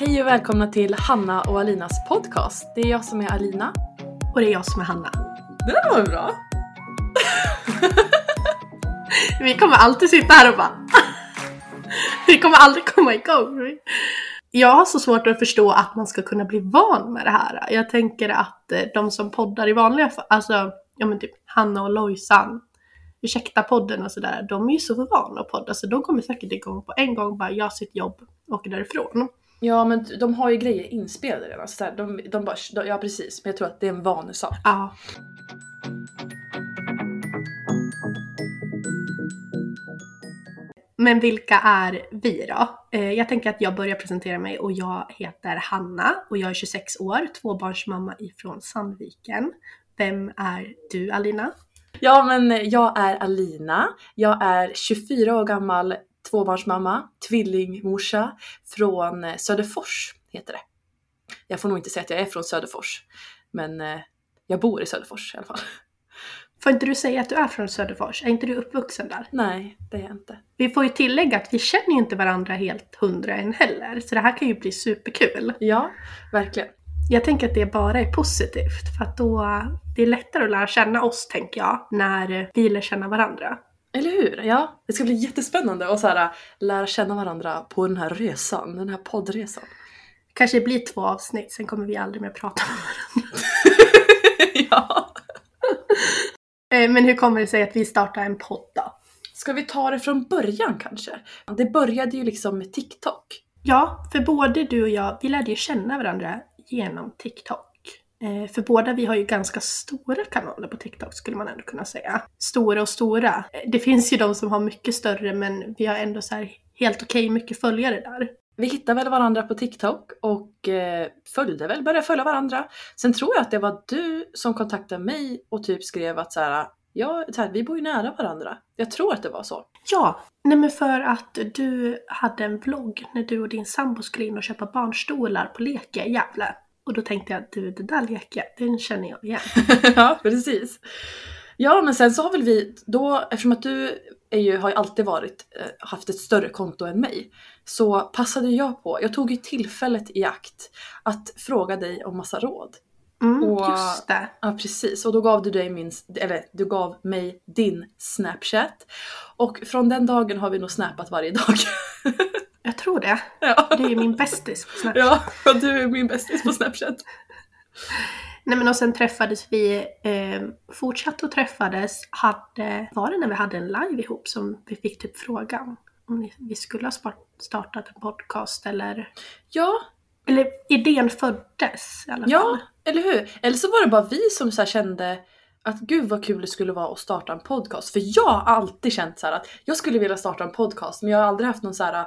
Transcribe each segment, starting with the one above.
Hej och välkomna till Hanna och Alinas podcast. Det är jag som är Alina. Och det är jag som är Hanna. Det där var bra. Vi kommer alltid sitta här och bara... Vi kommer aldrig komma igång. Jag har så svårt att förstå att man ska kunna bli van med det här. Jag tänker att eh, de som poddar i vanliga fall, alltså ja men typ Hanna och Lojsan, Ursäkta podden och sådär, de är ju så vana att podda så de kommer säkert igång på en gång, bara gör sitt jobb och åker därifrån. Ja men de har ju grejer inspelade redan. Så där, de, de bara, de, ja precis, men jag tror att det är en vanesak. Ja. Men vilka är vi då? Eh, Jag tänker att jag börjar presentera mig och jag heter Hanna och jag är 26 år, tvåbarnsmamma ifrån Sandviken. Vem är du Alina? Ja men jag är Alina. Jag är 24 år gammal, tvåbarnsmamma, tvillingmorsa från eh, Söderfors heter det. Jag får nog inte säga att jag är från Söderfors, men eh, jag bor i Söderfors i alla fall. Får inte du säga att du är från Söderfors? Är inte du uppvuxen där? Nej, det är jag inte. Vi får ju tillägga att vi känner ju inte varandra helt hundra än heller, så det här kan ju bli superkul. Ja, verkligen. Jag tänker att det bara är positivt, för att då det är lättare att lära känna oss, tänker jag, när vi lär känna varandra. Eller hur? Ja, det ska bli jättespännande att så här, lära känna varandra på den här resan, den här poddresan. Kanske blir två avsnitt, sen kommer vi aldrig mer prata med varandra. ja. Eh, Men hur kommer det sig att vi startar en podd då? Ska vi ta det från början kanske? Det började ju liksom med TikTok. Ja, för både du och jag, vi lärde ju känna varandra genom TikTok. Eh, För båda vi har ju ganska stora kanaler på TikTok skulle man ändå kunna säga. Stora och stora. Eh, Det finns ju de som har mycket större men vi har ändå så helt okej mycket följare där. Vi hittade väl varandra på TikTok och eh, följde väl, började följa varandra. Sen tror jag att det var du som kontaktade mig och typ skrev att så här, ja, så här, vi bor ju nära varandra. Jag tror att det var så. Ja, nej men för att du hade en vlogg när du och din sambo skulle in och köpa barnstolar på Leke i Gävle. Och då tänkte jag, du det där Leke, den känner jag igen. ja, precis. Ja, men sen så har väl vi då, eftersom att du är ju, har ju alltid varit, eh, haft ett större konto än mig, så passade jag på, jag tog ju tillfället i akt att fråga dig om massa råd. Mm, Och- just det. Ja precis, och då gav du, dig min, eller, du gav mig din snapchat. Och från den dagen har vi nog snappat varje dag. Jag tror det. ja. Du är ju min bästis på Snapchat. ja, du är min bästis på snapchat. Nej men och sen träffades vi, eh, fortsatte och träffades, hade, var det när vi hade en live ihop som vi fick typ frågan om ni- vi skulle ha startat en podcast eller, Ja, eller idén föddes i alla fall. ja, eller hur? Eller så var det bara vi som så kände att gud vad kul det skulle vara att starta en podcast. För jag har alltid känt så här att jag skulle vilja starta en podcast men jag har aldrig haft någon så här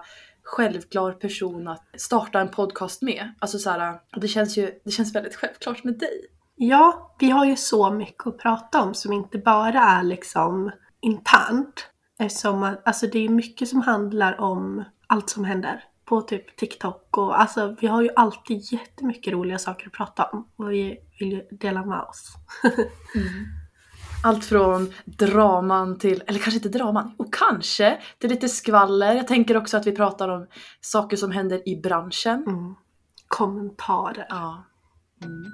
självklar person att starta en podcast med. Alltså så här, och det känns ju det känns väldigt självklart med dig. Ja, vi har ju så mycket att prata om som inte bara är liksom internt. Eftersom att, alltså det är mycket som handlar om allt som händer på typ TikTok och alltså vi har ju alltid jättemycket roliga saker att prata om och vi vill ju dela med oss. Allt från draman till, eller kanske inte draman, och kanske till lite skvaller. Jag tänker också att vi pratar om saker som händer i branschen. Mm. Kommentarer. Ja. Mm.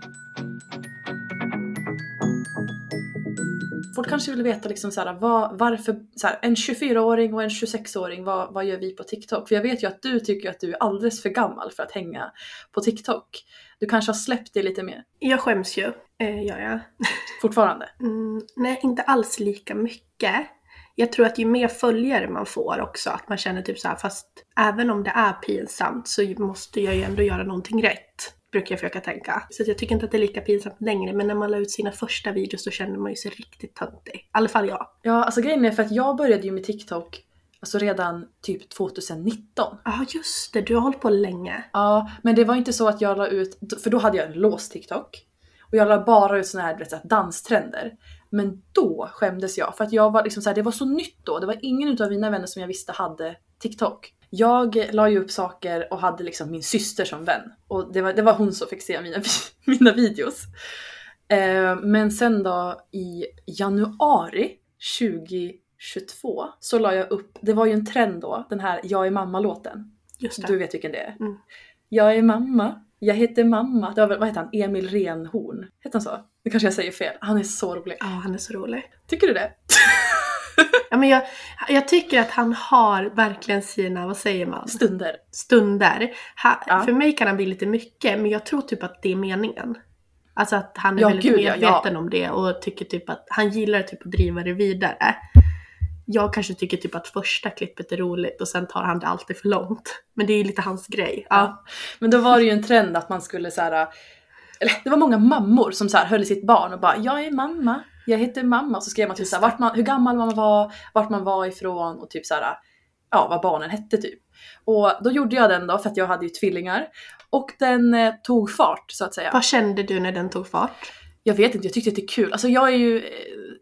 Folk kanske vill veta liksom så här, vad, varför så här, en 24-åring och en 26-åring, vad, vad gör vi på TikTok? För jag vet ju att du tycker att du är alldeles för gammal för att hänga på TikTok. Du kanske har släppt det lite mer Jag skäms ju, eh, gör jag. fortfarande? Mm, nej, inte alls lika mycket. Jag tror att ju mer följare man får också, att man känner typ så här, fast även om det är pinsamt så måste jag ju ändå göra någonting rätt. Brukar jag försöka tänka. Så jag tycker inte att det är lika pinsamt längre, men när man la ut sina första videos så kände man ju sig riktigt töntig. I alla fall jag. Ja, alltså grejen är för att jag började ju med TikTok alltså redan typ 2019. Ja, just det. Du har hållit på länge. Ja, men det var inte så att jag la ut, för då hade jag en låst TikTok. Och jag la bara ut såna här vet, danstrender. Men då skämdes jag för att jag var liksom så här, det var så nytt då. Det var ingen av mina vänner som jag visste hade TikTok. Jag la ju upp saker och hade liksom min syster som vän. Och det var, det var hon som fick se mina, mina videos. Eh, men sen då i januari 2022 så la jag upp, det var ju en trend då, den här Jag är mamma-låten. Du vet vilken det är? Mm. Jag är mamma, jag heter mamma. Det var, väl- vad heter han? Emil Renhorn? Heter han så? Det kanske jag säger fel. Han är så rolig. Ja, han är så rolig. Tycker du det? Ja, men jag, jag tycker att han har verkligen sina, vad säger man, Stunder. stunder. Ha, Ja. För mig kan han bli lite mycket, men jag tror typ att det är meningen. Alltså att han är Ja, väldigt gud, medveten ja. om det och tycker typ att han gillar typ att driva det vidare. Jag kanske tycker typ att första klippet är roligt och sen tar han det alltid för långt. Men det är ju lite hans grej. Ja. Ja. Men då var det ju en trend att man skulle så här. Eller det var många mammor som så här höll i sitt barn och bara “Jag är mamma, jag heter mamma” och så skrev man typ så här, vart man, hur gammal man var, vart man var ifrån och typ så här, ja vad barnen hette typ. Och då gjorde jag den då för att jag hade ju tvillingar. Och den eh, tog fart så att säga. Vad kände du när den tog fart? Jag vet inte, jag tyckte att det är kul. Alltså jag är ju, eh,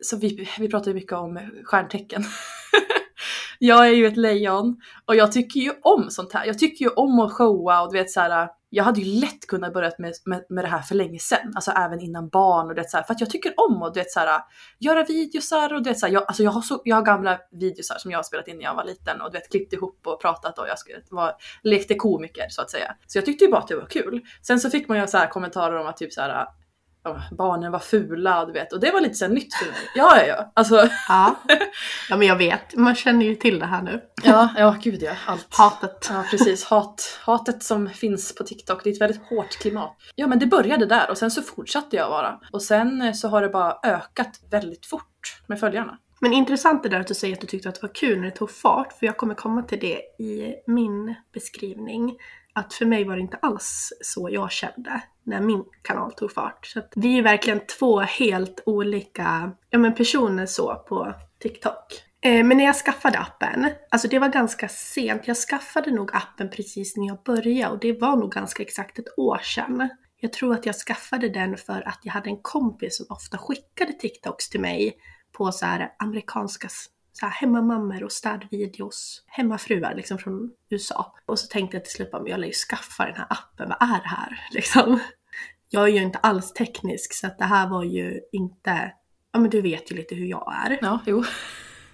så vi, vi pratar ju mycket om stjärntecken. jag är ju ett lejon och jag tycker ju om sånt här. Jag tycker ju om att showa och du vet så här. Jag hade ju lätt kunnat börja med, med, med det här för länge sedan, alltså även innan barn och det så här, för att jag tycker om att du vet så här, göra videosar och du vet så här, jag, alltså jag har så, jag har gamla videosar som jag har spelat in när jag var liten och du vet klippt ihop och pratat och jag skulle, var, lekte komiker så att säga. Så jag tyckte ju bara att det var kul. Sen så fick man ju så här kommentarer om att typ så här barnen var fula du vet och det var lite så nytt för mig. Ja, ja, ja. Alltså, Ja. ja men jag vet, man känner ju till det här nu. ja, ja, gud ja. Allt. Hatet. Ja precis, Hat, hatet som finns på TikTok, det är ett väldigt hårt klimat. Ja men det började där och sen så fortsatte jag vara. Och sen eh, så har det bara ökat väldigt fort med följarna. Men intressant det där att du säger att du tyckte att det var kul när det tog fart, för jag kommer komma till det i min beskrivning. Att för mig var det inte alls så jag kände när min kanal tog fart. Så att vi är verkligen två helt olika ja, men personer så på TikTok. Eh, Men när jag skaffade appen, alltså det var ganska sent. Jag skaffade nog appen precis när jag började och det var nog ganska exakt ett år sedan. Jag tror att jag skaffade den för att jag hade en kompis som ofta skickade TikToks till mig på så här amerikanska så här hemmamammor och städvideos, hemmafruar liksom från USA. Och så tänkte jag till slut bara, jag lär ju skaffa den här appen, vad är det här? Liksom. Jag är ju inte alls teknisk så att det här var ju inte, ja men du vet ju lite hur jag är. Ja, jo.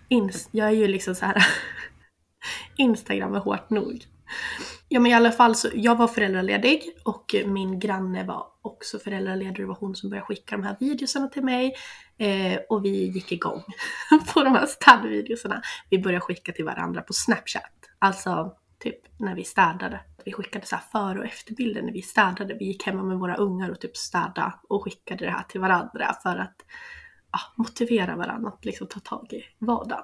Ins- jag är ju liksom så här. Instagram är hårt nog. Ja men i alla fall så, jag var föräldraledig och min granne var också föräldraledig. Det var hon som började skicka de här videosarna till mig. Eh, och vi gick igång på de här städvideosarna. Vi började skicka till varandra på Snapchat. Alltså typ när vi städade. Vi skickade så här före och efterbilder när vi städade. Vi gick hemma med våra ungar och typ städade och skickade det här till varandra för att ja, motivera varandra att liksom ta tag i vardagen.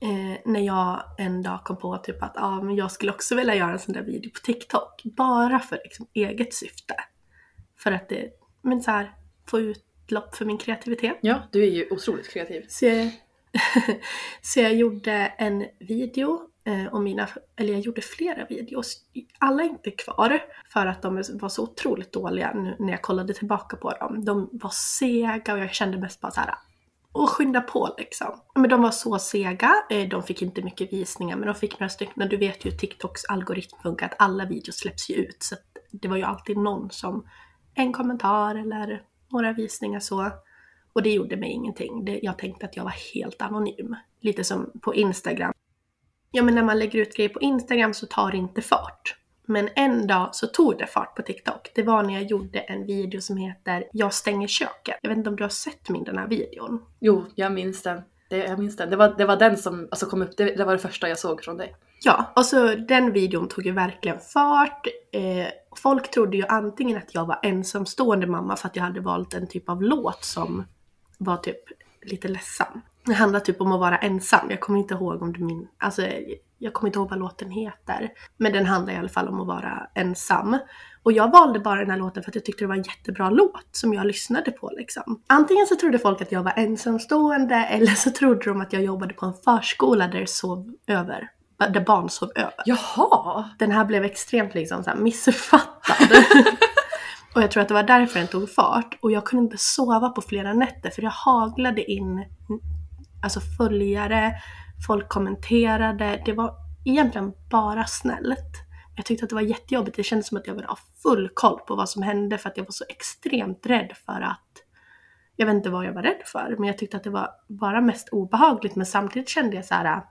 Eh, när jag en dag kom på typ att ah, men jag skulle också vilja göra en sån där video på TikTok. Bara för liksom, eget syfte. För att det, men så här, få utlopp för min kreativitet. Ja, du är ju otroligt kreativ. Så jag, så jag gjorde en video eh, om mina, eller jag gjorde flera videos. Alla är inte kvar för att de var så otroligt dåliga nu när jag kollade tillbaka på dem. De var sega och jag kände mest bara så här och skynda på liksom. Men de var så sega, eh, de fick inte mycket visningar men de fick några stycken. Du vet ju hur TikToks algoritm funkar, att alla videos släpps ju ut. Så att det var ju alltid någon som, en kommentar eller några visningar så. Och det gjorde mig ingenting. Det, jag tänkte att jag var helt anonym. Lite som på Instagram. Ja men när man lägger ut grejer på Instagram så tar det inte fart. Men en dag så tog det fart på TikTok. Det var när jag gjorde en video som heter Jag stänger köket. Jag vet inte om du har sett min den här videon? Jo, jag minns den. Det, jag minns den. Det, var, det var den som alltså, kom upp, det, det var det första jag såg från dig. Ja, och så den videon tog ju verkligen fart. Eh, folk trodde ju antingen att jag var ensamstående mamma för att jag hade valt en typ av låt som var typ lite ledsam. Det handlar typ om att vara ensam. Jag kommer inte ihåg om du min... Alltså, jag kommer inte ihåg vad låten heter. Men den handlar i alla fall om att vara ensam. Och jag valde bara den här låten för att jag tyckte det var en jättebra låt som jag lyssnade på liksom. Antingen så trodde folk att jag var ensamstående eller så trodde de att jag jobbade på en förskola där det sov över. Där barn sov över. Jaha! Den här blev extremt liksom så missuppfattad. och jag tror att det var därför den tog fart. Och jag kunde inte sova på flera nätter för det haglade in alltså följare, folk kommenterade. Det var egentligen bara snällt. Jag tyckte att det var jättejobbigt. Det kändes som att jag ville ha full koll på vad som hände för att jag var så extremt rädd för att jag vet inte vad jag var rädd för, men jag tyckte att det var bara mest obehagligt. Men samtidigt kände jag så här,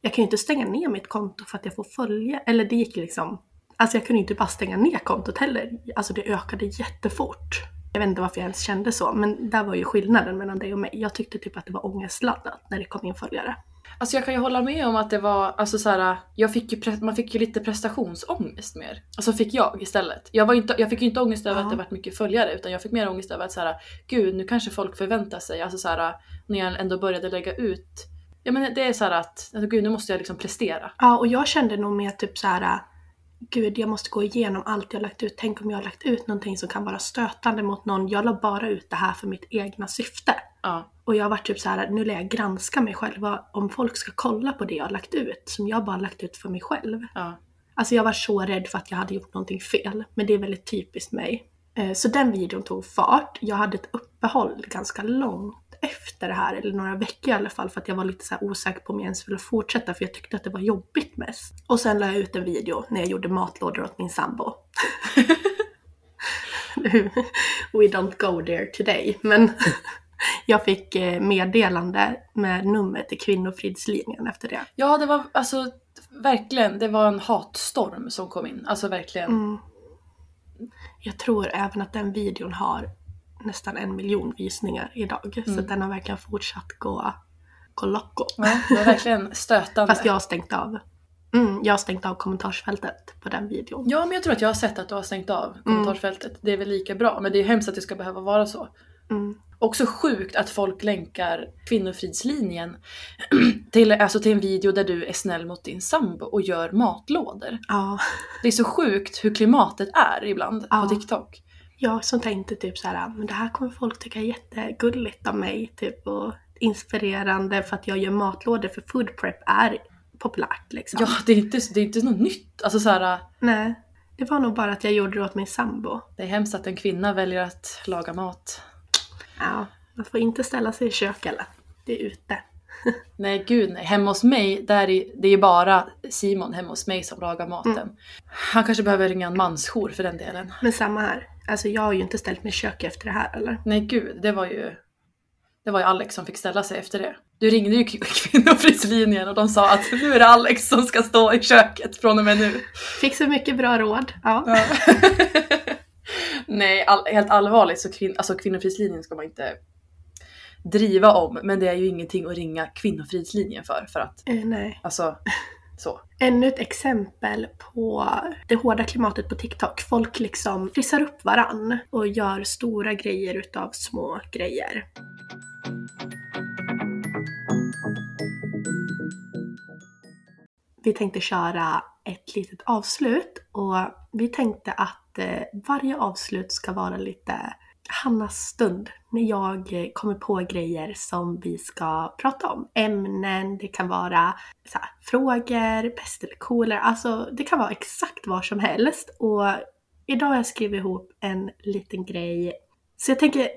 jag kan ju inte stänga ner mitt konto för att jag får följa, eller det gick liksom, alltså jag kunde ju inte bara stänga ner kontot heller. Alltså det ökade jättefort. Jag vet inte varför jag ens kände så, men där var ju skillnaden mellan dig och mig. Jag tyckte typ att det var ångestladdat när det kom in följare. Alltså jag kan ju hålla med om att det var, alltså så här, jag fick ju, man fick ju lite prestationsångest mer. Alltså fick jag istället. Jag, var inte, jag fick ju inte ångest över Ja. att det varit mycket följare utan jag fick mer ångest över att så här, gud nu kanske folk förväntar sig, alltså så här, när jag ändå började lägga ut. Ja men det är så här att, alltså, gud nu måste jag liksom prestera. Ja, och jag kände nog mer typ så här. Gud, jag måste gå igenom allt jag lagt ut. Tänk om jag har lagt ut någonting som kan vara stötande mot någon. Jag la bara ut det här för mitt egna syfte. Ja. Och jag var typ så här, nu lär jag granska mig själv. Om folk ska kolla på det jag har lagt ut, som jag bara lagt ut för mig själv. Ja. Alltså jag var så rädd för att jag hade gjort någonting fel. Men det är väldigt typiskt mig. Eh, Så den videon tog fart. Jag hade ett uppehåll ganska långt efter det här, eller några veckor i alla fall, för att jag var lite så osäker på om jag ens ville fortsätta, för jag tyckte att det var jobbigt mest. Och sen la jag ut en video när jag gjorde matlådor åt min sambo. We don't go there today, men jag fick eh, meddelande med nummer till Kvinnofridslinjen efter det. ja det var alltså verkligen, det var en hatstorm som kom in. Alltså verkligen. Mm. Jag tror även att den videon har nästan en miljon visningar idag. Så Mm. den har verkligen fortsatt gå, gå loco. Ja, det var verkligen stötande. Fast jag har stängt av. Mm, jag har stängt av kommentarsfältet på den videon. Ja men jag tror att jag har sett att du har stängt av kommentarsfältet. Det är väl lika bra men det är hemskt att det ska behöva vara så. Mm. Också sjukt att folk länkar Kvinnofridslinjen till, alltså till en video där du är snäll mot din sambo och gör matlådor. Ja, Det är så sjukt hur klimatet är ibland Ja. på TikTok. Jag som tänkte typ så här, men det här kommer folk tycka är jättegulligt av mig. Typ, och inspirerande för att jag gör matlådor för food prep är populärt liksom. Ja, det är inte, det är inte något nytt. Alltså så här, Nej, det var nog bara att jag gjorde det åt min sambo. det är hemskt att en kvinna väljer att laga mat. Ja, man får inte ställa sig i kök eller. Det är ute. Nej gud nej, hemma hos mig, där är, det är ju bara Simon hemma hos mig som lagar maten. Mm. Han kanske behöver ringa en mansjour för den delen. Men samma här. Alltså jag har ju inte ställt mig i kök efter det här eller? Nej gud, det var ju det var ju Alex som fick ställa sig efter det. Du ringde ju Kvinnofridslinjen och de sa att nu är det Alex som ska stå i köket från och med nu. Fick så mycket bra råd. Ja. Ja. Nej, all, helt allvarligt så kvin, alltså Kvinnofridslinjen ska man inte driva om, men det är ju ingenting att ringa Kvinnofridslinjen för, för att Eh, nej. alltså så. Ännu ett exempel på det hårda klimatet på TikTok. Folk liksom trissar upp varann och gör stora grejer utav små grejer. Vi tänkte köra ett litet avslut och vi tänkte att eh, varje avslut ska vara lite Hannas stund när jag eh, kommer på grejer som vi ska prata om. Ämnen, det kan vara här, frågor, bäst eller coolare, alltså det kan vara exakt vad som helst. Och idag har jag skrivit ihop en liten grej Så jag tänker,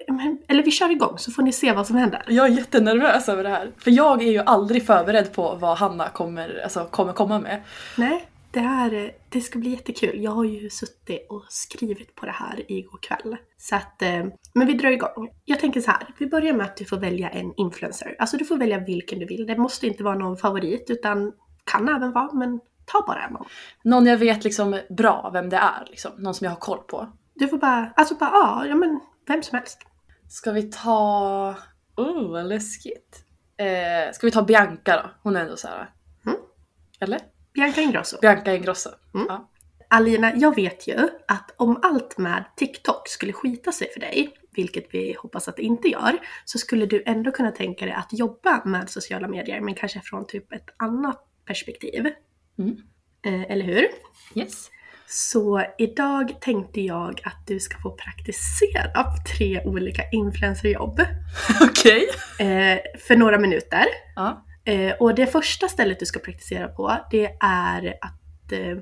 eller vi kör igång så får ni se vad som händer. Jag är jättenervös över det här. För jag är ju aldrig förberedd på vad Hanna kommer, alltså, kommer komma med. Nej, det här det ska bli jättekul. Jag har ju suttit och skrivit på det här igår kväll. Så att, eh, men vi drar igång. Jag tänker så här, vi börjar med att du får välja en influencer. Alltså du får välja vilken du vill. Det måste inte vara någon favorit utan kan även vara, men ta bara någon. Någon jag vet liksom bra vem det är. Liksom. Någon som jag har koll på. Du får bara, alltså bara, ja, ja men vem som helst. Ska vi ta... Oh, vad läskigt. Eh, ska vi ta Bianca då? Hon är ändå så här. Mm. Eller? Bianca Ingrosso. Bianca Ingrosso. Mm. Ja. Alina, jag vet ju att om allt med TikTok skulle skita sig för dig, vilket vi hoppas att det inte gör, så skulle du ändå kunna tänka dig att jobba med sociala medier, men kanske från typ ett annat perspektiv. Mm. Eh, eller hur? Yes. Så idag tänkte jag att du ska få praktisera tre olika influencerjobb Okej. eh, för några minuter. Ja. Eh, och det första stället du ska praktisera på, det är att eh,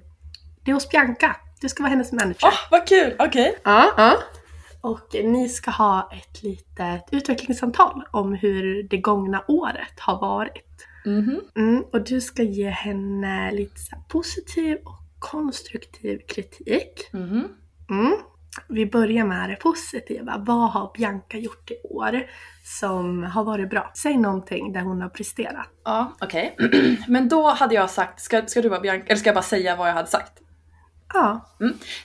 det är hos Bianca. Du ska vara hennes manager. Åh, vad kul! Okej. Ja, ja. Och ni ska ha ett litet utvecklingssamtal om hur det gångna året har varit. Mhm. Mm, och du ska ge henne lite så här positiv och konstruktiv kritik. Mhm. Mm. Vi börjar med det positiva. Vad har Bianca gjort i år som har varit bra? Säg någonting där hon har presterat. Ja, okej. Men då hade jag sagt, ska, ska du vara Bianca, eller ska jag bara säga vad jag hade sagt? Ja,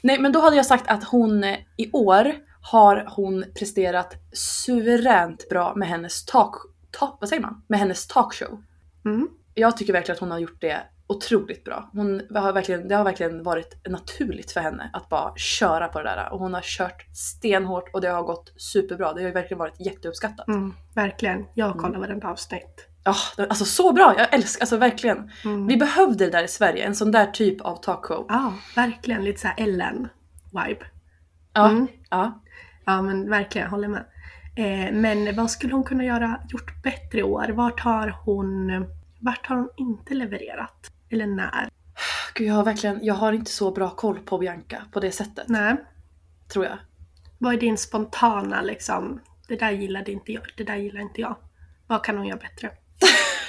Nej, men då hade jag sagt att hon eh, i år har hon presterat suveränt bra med hennes talk, talk vad säger man? Med hennes talkshow. mm. Jag tycker verkligen att hon har gjort det otroligt bra. Hon har verkligen, det har verkligen varit naturligt för henne att bara köra på det där och hon har kört stenhårt och det har gått superbra. Det har verkligen varit jätteuppskattat. Mm, verkligen. Jag kollar varenda avsnitt. Ja, det- alltså så bra! Jag älskar, alltså verkligen. Mm. Vi behövde det där i Sverige, en sån där typ av talkshow. Ja, verkligen. Lite såhär Ellen-vibe. Ja, Mm. ja. Ja men verkligen, håller med. Eh, men vad skulle hon kunna göra, gjort bättre i år? Vart har hon, vart har hon inte levererat? Eller när? Gud, jag har verkligen, jag har inte så bra koll på Bianca på det sättet. Nej. Tror jag. Vad är din spontana liksom, det där gillade inte jag, det där gillar inte jag. Vad kan hon göra bättre?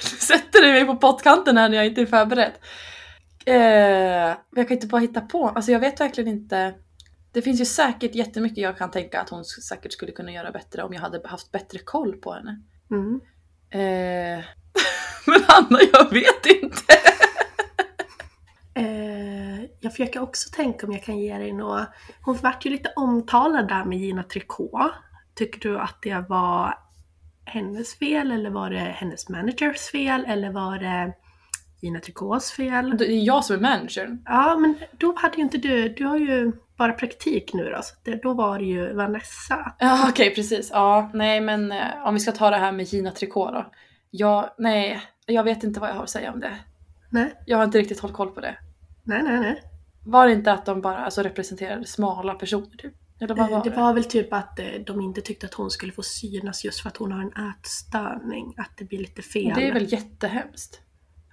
Sätter du mig på pottkanten här när jag inte är förberedd? Eh, jag kan inte bara hitta på. Alltså jag vet verkligen inte. Det finns ju säkert jättemycket jag kan tänka att hon säkert skulle kunna göra bättre om jag hade haft bättre koll på henne. Mm. Eh, men Anna, jag vet inte! Eh, jag försöker också tänka om jag kan ge dig något. Hon vart ju lite omtalad där med Gina Tricot. Tycker du att det var hennes fel eller var det hennes managers fel eller var det Gina Tricots fel? Det är jag som är managern. Ja, men då hade ju inte du, du har ju bara praktik nu då, så det, då var det ju Vanessa. Ja okej precis. Ja nej men eh, om vi ska ta det här med Gina Tricot då. Ja, nej, jag vet inte vad jag har att säga om det. Nej, Jag har inte riktigt hållit koll på det. Nej, nej. nej. Var det inte att de bara alltså, representerade smala personer typ? Eller vad var Eh, det? det var väl typ att eh, de inte tyckte att hon skulle få synas just för att hon har en ätstörning. Att det blir lite fel. Det är väl jättehemskt?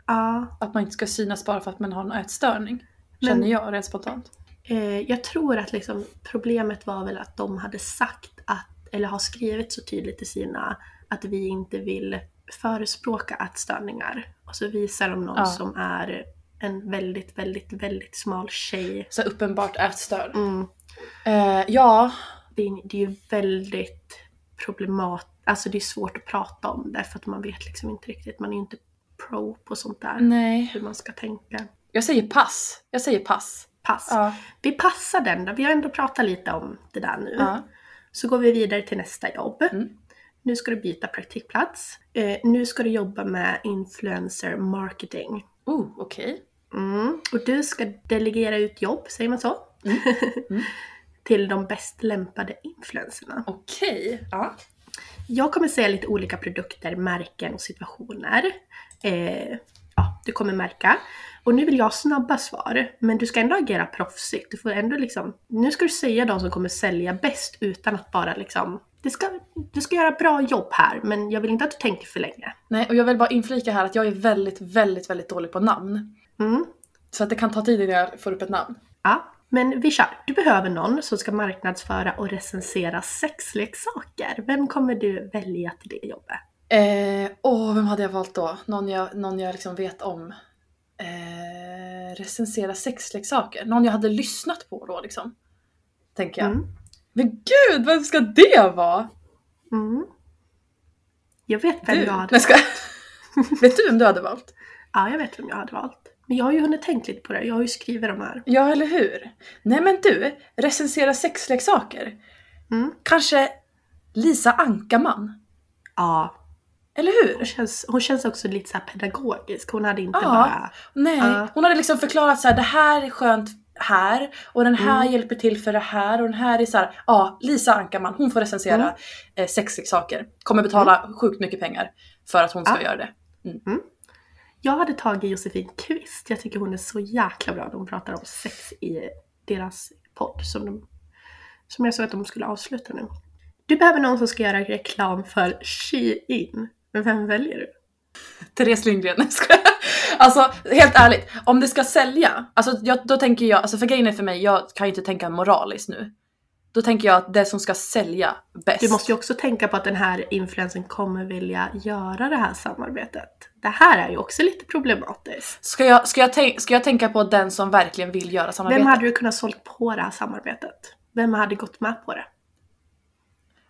Ja, Att man inte ska synas bara för att man har en ätstörning. Men- Känner jag rent spontant. Eh, jag tror att liksom, problemet var väl att de hade sagt att, eller har skrivit så tydligt i sina, att vi inte vill förespråka ätstörningar. Och så visar de någon Ja. som är en väldigt, väldigt, väldigt smal tjej. Så uppenbart ätstörd. Mm. Eh, ja, Det, är, det är ju väldigt problematiskt, alltså det är svårt att prata om det för att man vet liksom inte riktigt, man är ju inte pro på sånt där. nej. Hur man ska tänka. Jag säger pass. Jag säger pass. Pass. Ja. Vi passar den då, vi har ändå pratat lite om det där nu. ja. Så går vi vidare till nästa jobb. Mm. Nu ska du byta praktikplats. Eh, nu ska du jobba med influencer marketing. Oh, okej. Mm. Och du ska delegera ut jobb, säger man så? Mm. till de bäst lämpade influencerna. Okej. Ja. Jag kommer säga lite olika produkter, märken och situationer. Eh, ja, du kommer märka. Och nu vill jag ha snabba svar, men du ska ändå agera proffsigt. Du får ändå liksom, nu ska du säga de som kommer sälja bäst utan att bara liksom, det ska, du ska göra bra jobb här, men jag vill inte att du tänker för länge. Nej, och jag vill bara inflika här att jag är väldigt, väldigt, väldigt dålig på namn. Mm. Så att det kan ta tid innan jag får upp ett namn. Ja, Men vi kör. Du behöver någon som ska marknadsföra och recensera sexleksaker. Vem kommer du välja till det jobbet? Eh, åh, vem hade jag valt då? Någon jag, någon jag liksom vet om. Eh, recensera sexleksaker. Någon jag hade lyssnat på då liksom. Tänker jag. Mm. Men gud, vem ska det vara? Mm. Jag vet vem Du? jag hade ska... vet du vem du hade valt? Ja, jag vet vem jag hade valt. Men jag har ju hunnit tänkt lite på det. Jag har ju skrivit de här. Ja, eller hur? Nej men du, recensera sexleksaker. Mm. Kanske Lisa Ankarman? Ja, Eller hon hur? känns, hon känns också lite så här pedagogisk. Hon hade inte Ja. bara... Nej, Ja. hon hade liksom förklarat så här: det här är skönt här och den här Mm. hjälper till för det här och den här är så här. ja Lisa Ankarman hon får recensera Mm. eh, sexleksaker. Kommer betala sjukt mycket pengar för att hon ska Ja. göra det. Jag hade tagit Josefin Kvist. Jag tycker hon är så jäkla bra när hon pratar om sex i deras podd som, de, som jag såg att de skulle avsluta nu. Du behöver någon som ska göra reklam för Shein. Men vem väljer du? Therese Lindgren. Skojar. Alltså helt ärligt, om det ska sälja, alltså jag, då tänker jag, alltså för grejen är för mig, jag kan ju inte tänka moraliskt nu. Då tänker jag att det som ska sälja bäst. Du måste ju också tänka på att den här influensen kommer vilja göra det här samarbetet. Det här är ju också lite problematiskt. Ska jag, ska, jag tänk, ska jag tänka på den som verkligen vill göra samarbetet? Vem hade du kunnat sålt på det här samarbetet? Vem hade gått med på det?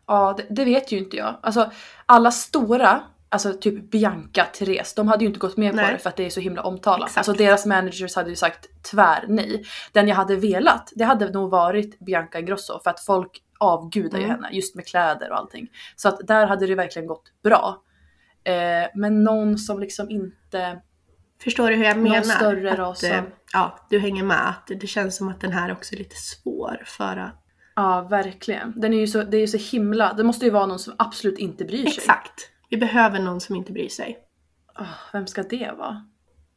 Ja, det, det vet ju inte jag. Alltså alla stora, alltså typ Bianca, Therese, de hade ju inte gått med på Nej. det för att det är så himla omtalat. Exakt. Alltså deras managers hade ju sagt tvär nej. Den jag hade velat, det hade nog varit Bianca Ingrosso för att folk avgudar ju Mm. henne just med kläder och allting. Så att där hade det verkligen gått bra. Eh, men någon som liksom inte... Förstår du hur jag Någon menar? större att, ras eh, som- Ja, du hänger med. Att det känns som att den här också är lite svår för att... Ja, verkligen. Den är ju så, det är ju så himla... Det måste ju vara någon som absolut inte bryr sig. Exakt. Vi behöver någon som inte bryr sig. Åh, vem ska det vara?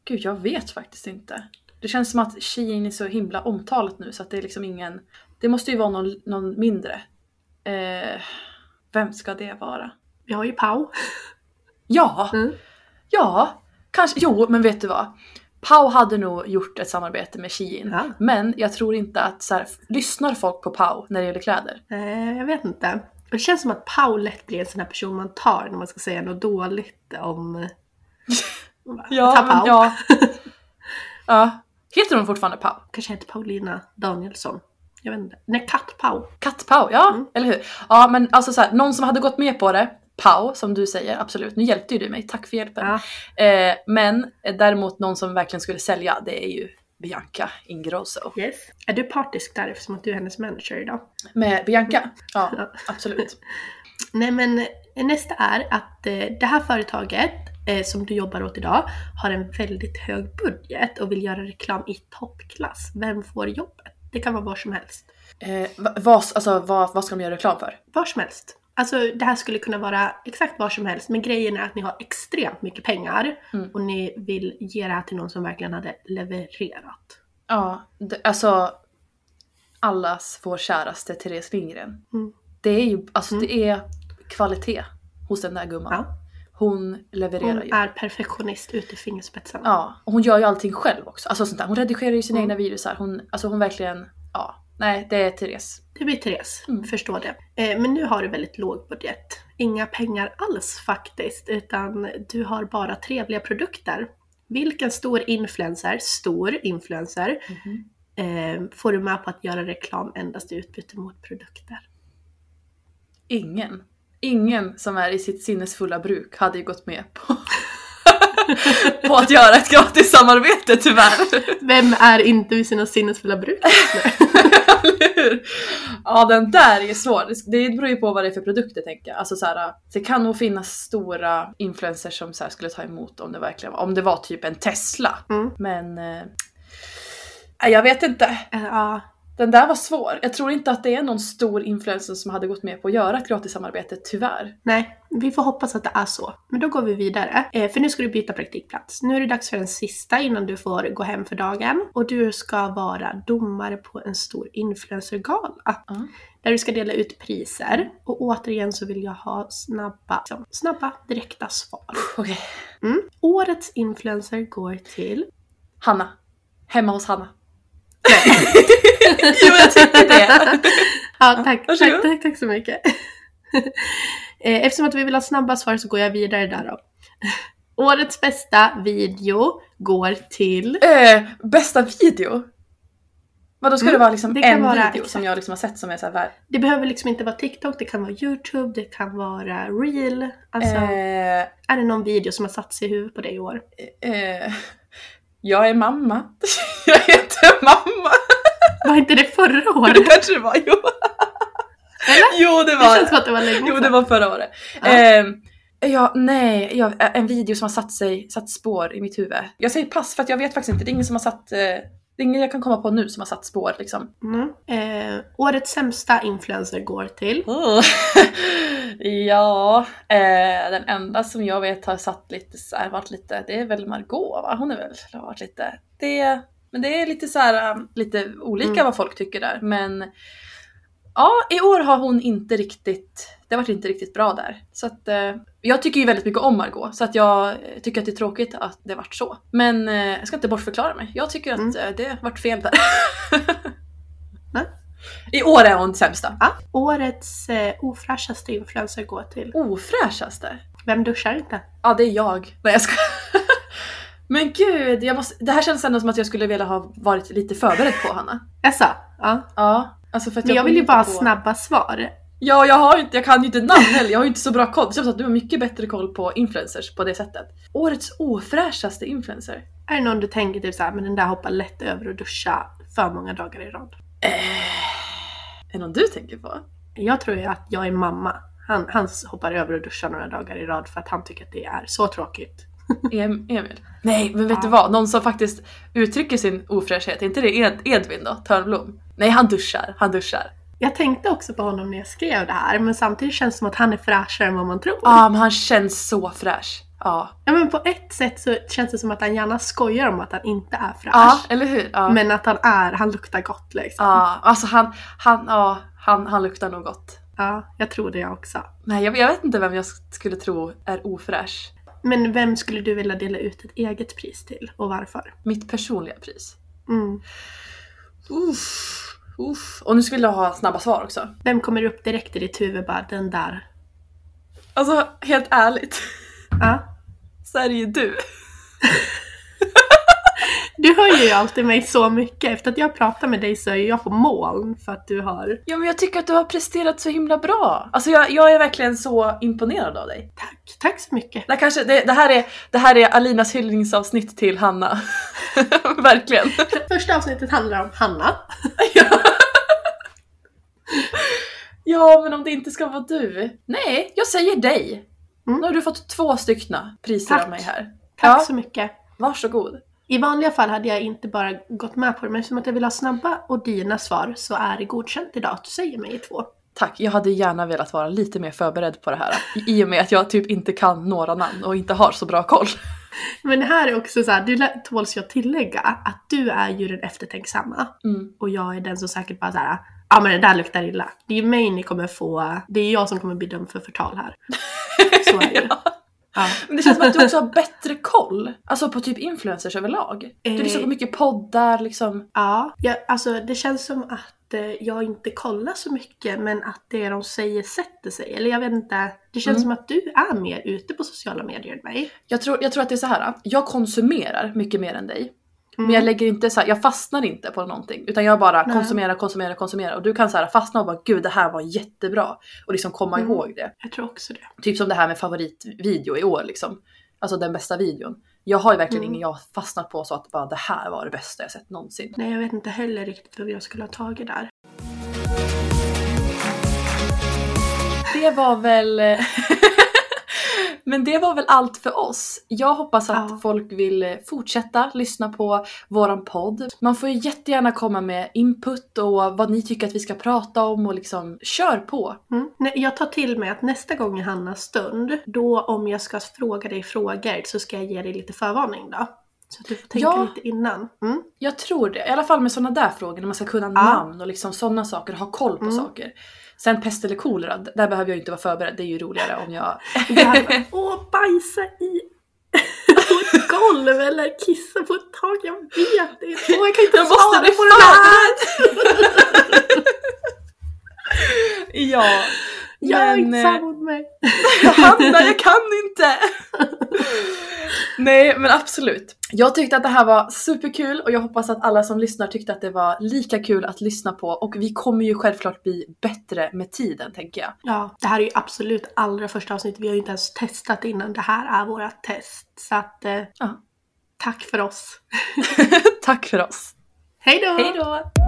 Gud, jag vet faktiskt inte. Det känns som att Shein är så himla omtalat nu så att det är liksom ingen... Det måste ju vara någon, någon mindre. Eh, vem ska det vara? Vi har ju Pau. Ja! Mm. Ja! Kanske... Jo, men vet du vad? Pau hade nog gjort ett samarbete med Shein. Ja. Men jag tror inte att så här, lyssnar folk på Pau när det gäller kläder? Eh, jag vet inte. Det känns som att Pau lätt blir en sån här person man tar när man ska säga något dåligt om... Man bara, "Jag tar Pau. ja. ja. Heter hon fortfarande Pau? Kanske heter Paulina Danielsson. Jag vet inte. Nej, Katt Pau. Katt-Pau, ja Mm. eller hur? Ja men alltså så här, någon som hade gått med på det, Pau som du säger, absolut. Nu hjälpte ju du mig, tack för hjälpen. Ja. Eh, men eh, däremot någon som verkligen skulle sälja, det är ju Bianca Ingrosso. Yes. Är du partisk där eftersom att du är hennes manager idag? Med Bianca? Ja, Ja. absolut. Nej men eh, nästa är att eh, det här företaget eh, som du jobbar åt idag har en väldigt hög budget och vill göra reklam i toppklass. Vem får jobbet? Det kan vara var som helst. Eh, va- vad, alltså, vad, vad ska de göra reklam för? Var som helst. Alltså det här skulle kunna vara exakt var som helst men grejen är att ni har extremt mycket pengar Mm. och ni vill ge det här till någon som verkligen hade levererat. Ja, det, alltså allas vår käraste Therese Lindgren. Mm. Det är ju, alltså det är kvalitet hos den där gumman. Ja. Hon levererar Hon ju. är perfektionist ut i fingerspetsarna. Ja, och hon gör ju allting själv också. Alltså sånt där. Hon redigerar ju sina Mm. egna virusar. Hon, alltså hon verkligen, ja. Nej, det är Therese. Det blir Therese, Mm. förstår det. Eh, men nu har du väldigt låg budget. Inga pengar alls faktiskt, utan du har bara trevliga produkter. Vilken stor influencer, stor influencer, eh, får du med på att göra reklam endast i utbyte mot produkter? Ingen. Ingen som är i sitt sinnesfulla bruk hade ju gått med på, på att göra ett gratis samarbete tyvärr. Vem är inte vid sina sinnesfulla bruk? Eller hur? Ja den där är svår. Det- beror ju på vad det är för produkter tänker jag. Alltså så här, det kan nog finnas stora influencers som så här skulle ta emot om det verkligen var, om det var typ en Tesla. Mm. Men eh, jag vet inte. Eh, Ja, Den där var svår. Jag tror inte att det är någon stor influencer som hade gått med på att göra ett gratis samarbete, tyvärr. nej, vi får hoppas att det är så. Men då går vi vidare. Eh, för nu ska du byta praktikplats. Nu är det dags för den sista innan du får gå hem för dagen. Och du ska vara domare på en stor influencergala. Ja. Där du ska dela ut priser. Och återigen så vill jag ha snabba, liksom, snabba direkta svar. Okej. Mm. Årets influencer går till... Hanna. Hemma hos Hanna. jo jag tycker det. Ja, tack, tack, Varsågod. tack, tack så mycket. Eh, Eftersom att vi vill ha snabba svar så går jag vidare där då. Årets bästa video går till... Eh, bästa video? Vadå ska Mm, det vara liksom det en vara video som jag liksom har sett som är såhär värd? Det behöver liksom inte vara TikTok, det kan vara YouTube, det kan vara Reel. Alltså, Eh, är det någon video som har satt sig i huvudet på dig i år? eh, jag är mamma. jag heter mamma. Var inte det förra det året? kanske det var, jo. Eller? Jo det Det var känns som att det var länge Jo det var förra året. Ja. Eh, ja, nej, ja, en video som har satt sig, satt spår i mitt huvud. Jag säger pass för att jag vet faktiskt inte, det är ingen som har satt, eh, det är ingen jag kan komma på nu som har satt spår liksom. Mm. Eh, årets sämsta influencer går till... ja, eh, den enda som jag vet har satt lite så här, varit lite, det är väl Margot va? Hon är väl, har varit lite, det, men det är lite så här, um, lite olika Mm. vad folk tycker där. Men ja, i år har hon inte riktigt, det har varit inte riktigt bra där. Så att eh, jag tycker ju väldigt mycket om Margot så att jag tycker att det är tråkigt att det varit så. Men eh, jag ska inte bortförklara mig. Jag tycker att Mm. eh, det har varit fel där. I år är hon sämsta. Ja. Årets eh, ofräschaste influencer går till... Ofräschaste? Vem duschar inte? Ja, det är jag. Nej jag ska. Men gud, jag måste, det här känns ändå som att jag skulle vilja ha varit lite förberedd på Hanna. Jaså? Ja. Ja, alltså för att Men jag vill ju bara på- snabba svar. Ja, jag har inte, jag kan ju inte namn heller. Jag har ju inte så bra koll. Det känns att du har mycket bättre koll på influencers på det sättet. Årets ofräschaste influencer? Är det någon du tänker typ såhär, men den där hoppar lätt över och duscha för många dagar i rad? Är det någon du tänker på? Jag tror ju att jag är mamma. Han, han hoppar över och duschar några dagar i rad för att han tycker att det är så tråkigt. Em- Emil? Nej, men vet Ja. du vad? Någon som faktiskt uttrycker sin ofräschhet, är inte det Ed- Edvin då? Törnblom? Nej, han duschar. Han duschar. Jag tänkte också på honom när jag skrev det här, men samtidigt känns det som att han är fräschare än vad man tror. Ja, men han känns så fräsch. Ja. Ja men på ett sätt så känns det som att han gärna skojar om att han inte är fräsch. Ja, eller hur? Ja. Men att han är, han luktar gott liksom. Ja, alltså han, han, ja, han, han luktar nog gott. Ja, jag tror det jag också. Nej, jag, jag vet inte vem jag skulle tro är ofräsch. Men vem skulle du vilja dela ut ett eget pris till och varför? Mitt personliga pris. Mm. Uff, uff. Och nu skulle jag ha snabba svar också. Vem kommer upp direkt i ditt huvud bara den där? Alltså, helt ärligt. Ja. Så är det ju du. Du hör ju alltid mig så mycket. Efter att jag pratar med dig så är jag på moln för att du har... Ja, men jag tycker att du har presterat så himla bra. Alltså, jag, jag är verkligen så imponerad av dig. Tack, tack så mycket. Det här, kanske, det, det, här är, det här är Alinas hyllningsavsnitt till Hanna. verkligen. Första avsnittet handlar om Hanna. Ja, men om det inte ska vara du. Nej, jag säger dig. Mm. Nu har du fått två styckna priser Tack. av mig här. Tack Ja. så mycket. Varsågod. I vanliga fall hade jag inte bara gått med på det, men eftersom att jag vill ha snabba och dina svar så är det godkänt idag att du säger mig i två. Tack, jag hade gärna velat vara lite mer förberedd på det här. I och med att jag typ inte kan några namn och inte har så bra koll. Men det här är också så här, du tåls jag tillägga att du är ju den eftertänksamma Mm. och jag är den som säkert bara såhär, ja men det där luktar illa. Det är ju mig ni kommer få, det är jag som kommer bli dömd för förtal här. Så är det ju. Ja. Ja. Men det känns som att du också har bättre koll. Alltså på typ influencers överlag. Du Eh. lyssnar på mycket poddar liksom. Ja, jag, alltså det känns som att eh, jag inte kollar så mycket men att det de säger sätter sig. Eller jag vet inte, det känns Mm. som att du är mer ute på sociala medier än mig. Jag tror, jag tror att det är så här. jag konsumerar mycket mer än dig. Mm. Men jag lägger inte så här, jag fastnar inte på någonting. Utan jag bara Nej. konsumerar, konsumerar, konsumerar. Och du kan så här fastna och bara gud det här var jättebra. Och liksom komma Mm. ihåg det. Jag tror också det. Typ som det här med favoritvideo i år liksom. Alltså den bästa videon. Jag har ju verkligen Mm. ingen jag fastnat på så att bara det här var det bästa jag sett någonsin. Nej, jag vet inte heller riktigt vad jag skulle ha tagit där. Det var väl... Men det var väl allt för oss. Jag hoppas att Ja. folk vill fortsätta lyssna på våran podd. Man får ju jättegärna komma med input och vad ni tycker att vi ska prata om och liksom kör på. Mm. Nej, jag tar till mig att nästa gång i Hannas stund, då om jag ska fråga dig frågor så ska jag ge dig lite förvarning då. Så att du får tänka Ja. lite innan. Mm. Jag tror det. I alla fall med sådana där frågor när man ska kunna namn och liksom sådana saker ha koll på Mm. saker. Sen pest eller kolera, där behöver jag inte vara förberedd. Det är ju roligare om jag... Åh bajsa i! på ett golv eller kissa på ett tak. Jag vet inte. Och jag kan inte Jag måste svara bli på det här. ja. Gör men, inte så här eh, mot mig. Hanna, jag kan inte! Nej men absolut. Jag tyckte att det här var superkul och jag hoppas att alla som lyssnar tyckte att det var lika kul att lyssna på och vi kommer ju självklart bli bättre med tiden tänker jag. Ja, det här är ju absolut allra första avsnittet. Vi har ju inte ens testat innan. Det här är våra test. Så att, eh, Ja. tack för oss. Tack för oss. Hej då! Hej då!